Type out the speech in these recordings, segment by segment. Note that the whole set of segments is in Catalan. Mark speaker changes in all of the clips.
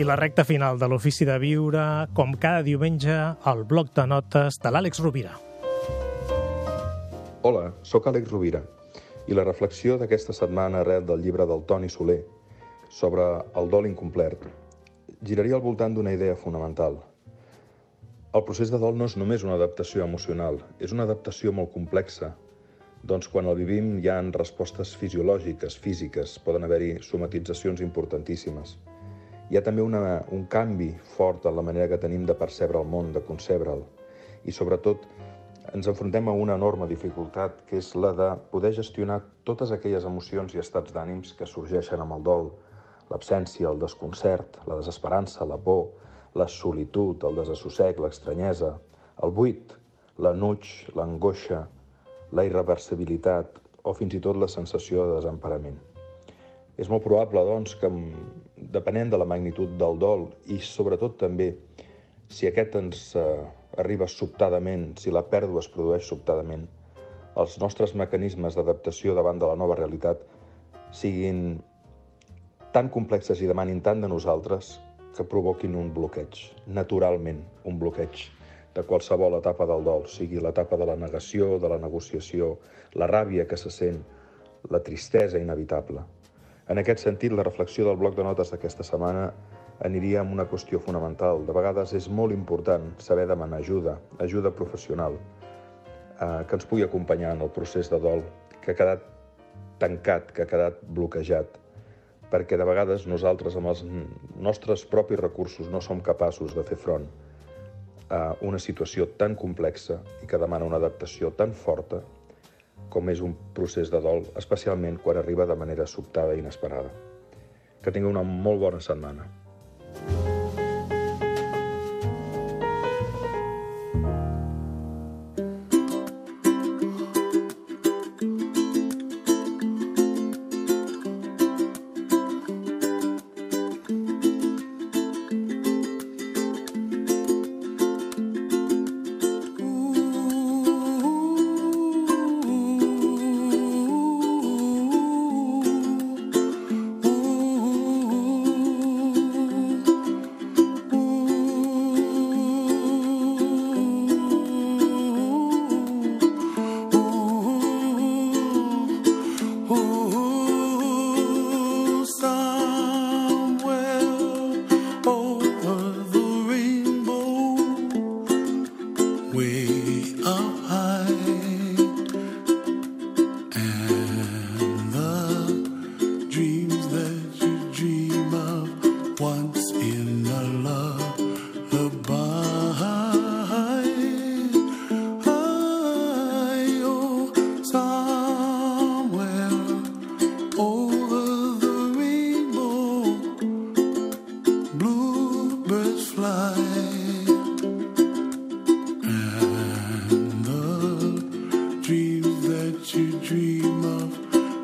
Speaker 1: I la recta final de l'Ofici de Viure, com cada diumenge, al bloc de notes de l'Àlex Rovira.
Speaker 2: Hola, sóc Àlex Rovira i la reflexió d'aquesta setmana arrel del llibre del Toni Soler sobre el dol incomplert giraria al voltant d'una idea fonamental. El procés de dol no és només una adaptació emocional, és una adaptació molt complexa, doncs quan el vivim hi ha respostes fisiològiques, físiques, poden haver-hi somatitzacions importantíssimes. Hi ha també una, un canvi fort en la manera que tenim de percebre el món, de concebre'l. I sobretot ens enfrontem a una enorme dificultat, que és la de poder gestionar totes aquelles emocions i estats d'ànims que sorgeixen amb el dol, l'absència, el desconcert, la desesperança, la por, la solitud, el desassossec, l'estranyesa, el buit, l'anuig, l'angoixa, la irreversibilitat o fins i tot la sensació de desemparament. És molt probable, doncs, que depenent de la magnitud del dol i sobretot també si aquest ens eh, arriba sobtadament, si la pèrdua es produeix sobtadament, els nostres mecanismes d'adaptació davant de la nova realitat siguin tan complexes i demanin tant de nosaltres que provoquin un bloqueig, naturalment un bloqueig de qualsevol etapa del dol, sigui l'etapa de la negació, de la negociació, la ràbia que se sent, la tristesa inevitable. En aquest sentit, la reflexió del bloc de notes d'aquesta setmana aniria amb una qüestió fonamental. De vegades és molt important saber demanar ajuda, ajuda professional, eh, que ens pugui acompanyar en el procés de dol que ha quedat tancat, que ha quedat bloquejat, perquè de vegades nosaltres amb els nostres propis recursos no som capaços de fer front a una situació tan complexa i que demana una adaptació tan forta com és un procés de dol, especialment quan arriba de manera sobtada i inesperada. Que tingui una molt bona setmana.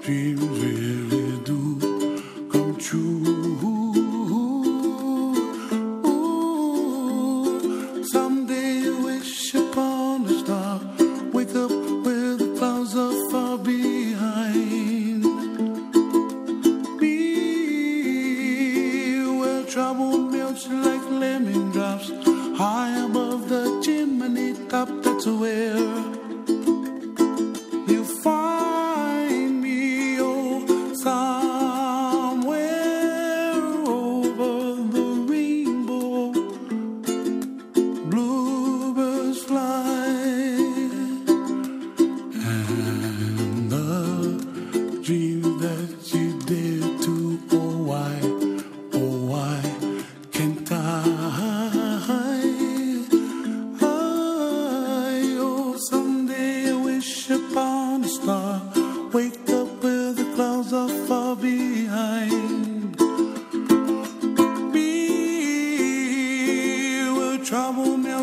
Speaker 3: puis on verrait d'où comme tu someday wish upon a star. Wake up where the clouds are far behind. Be where trouble melts like lemon drops. High above the chimney top that's where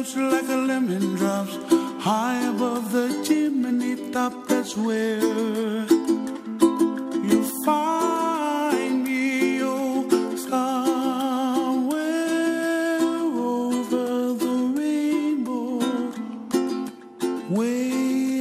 Speaker 3: a lemon drops high above the chimney top. That's where you find me, oh, somewhere over the rainbow. Where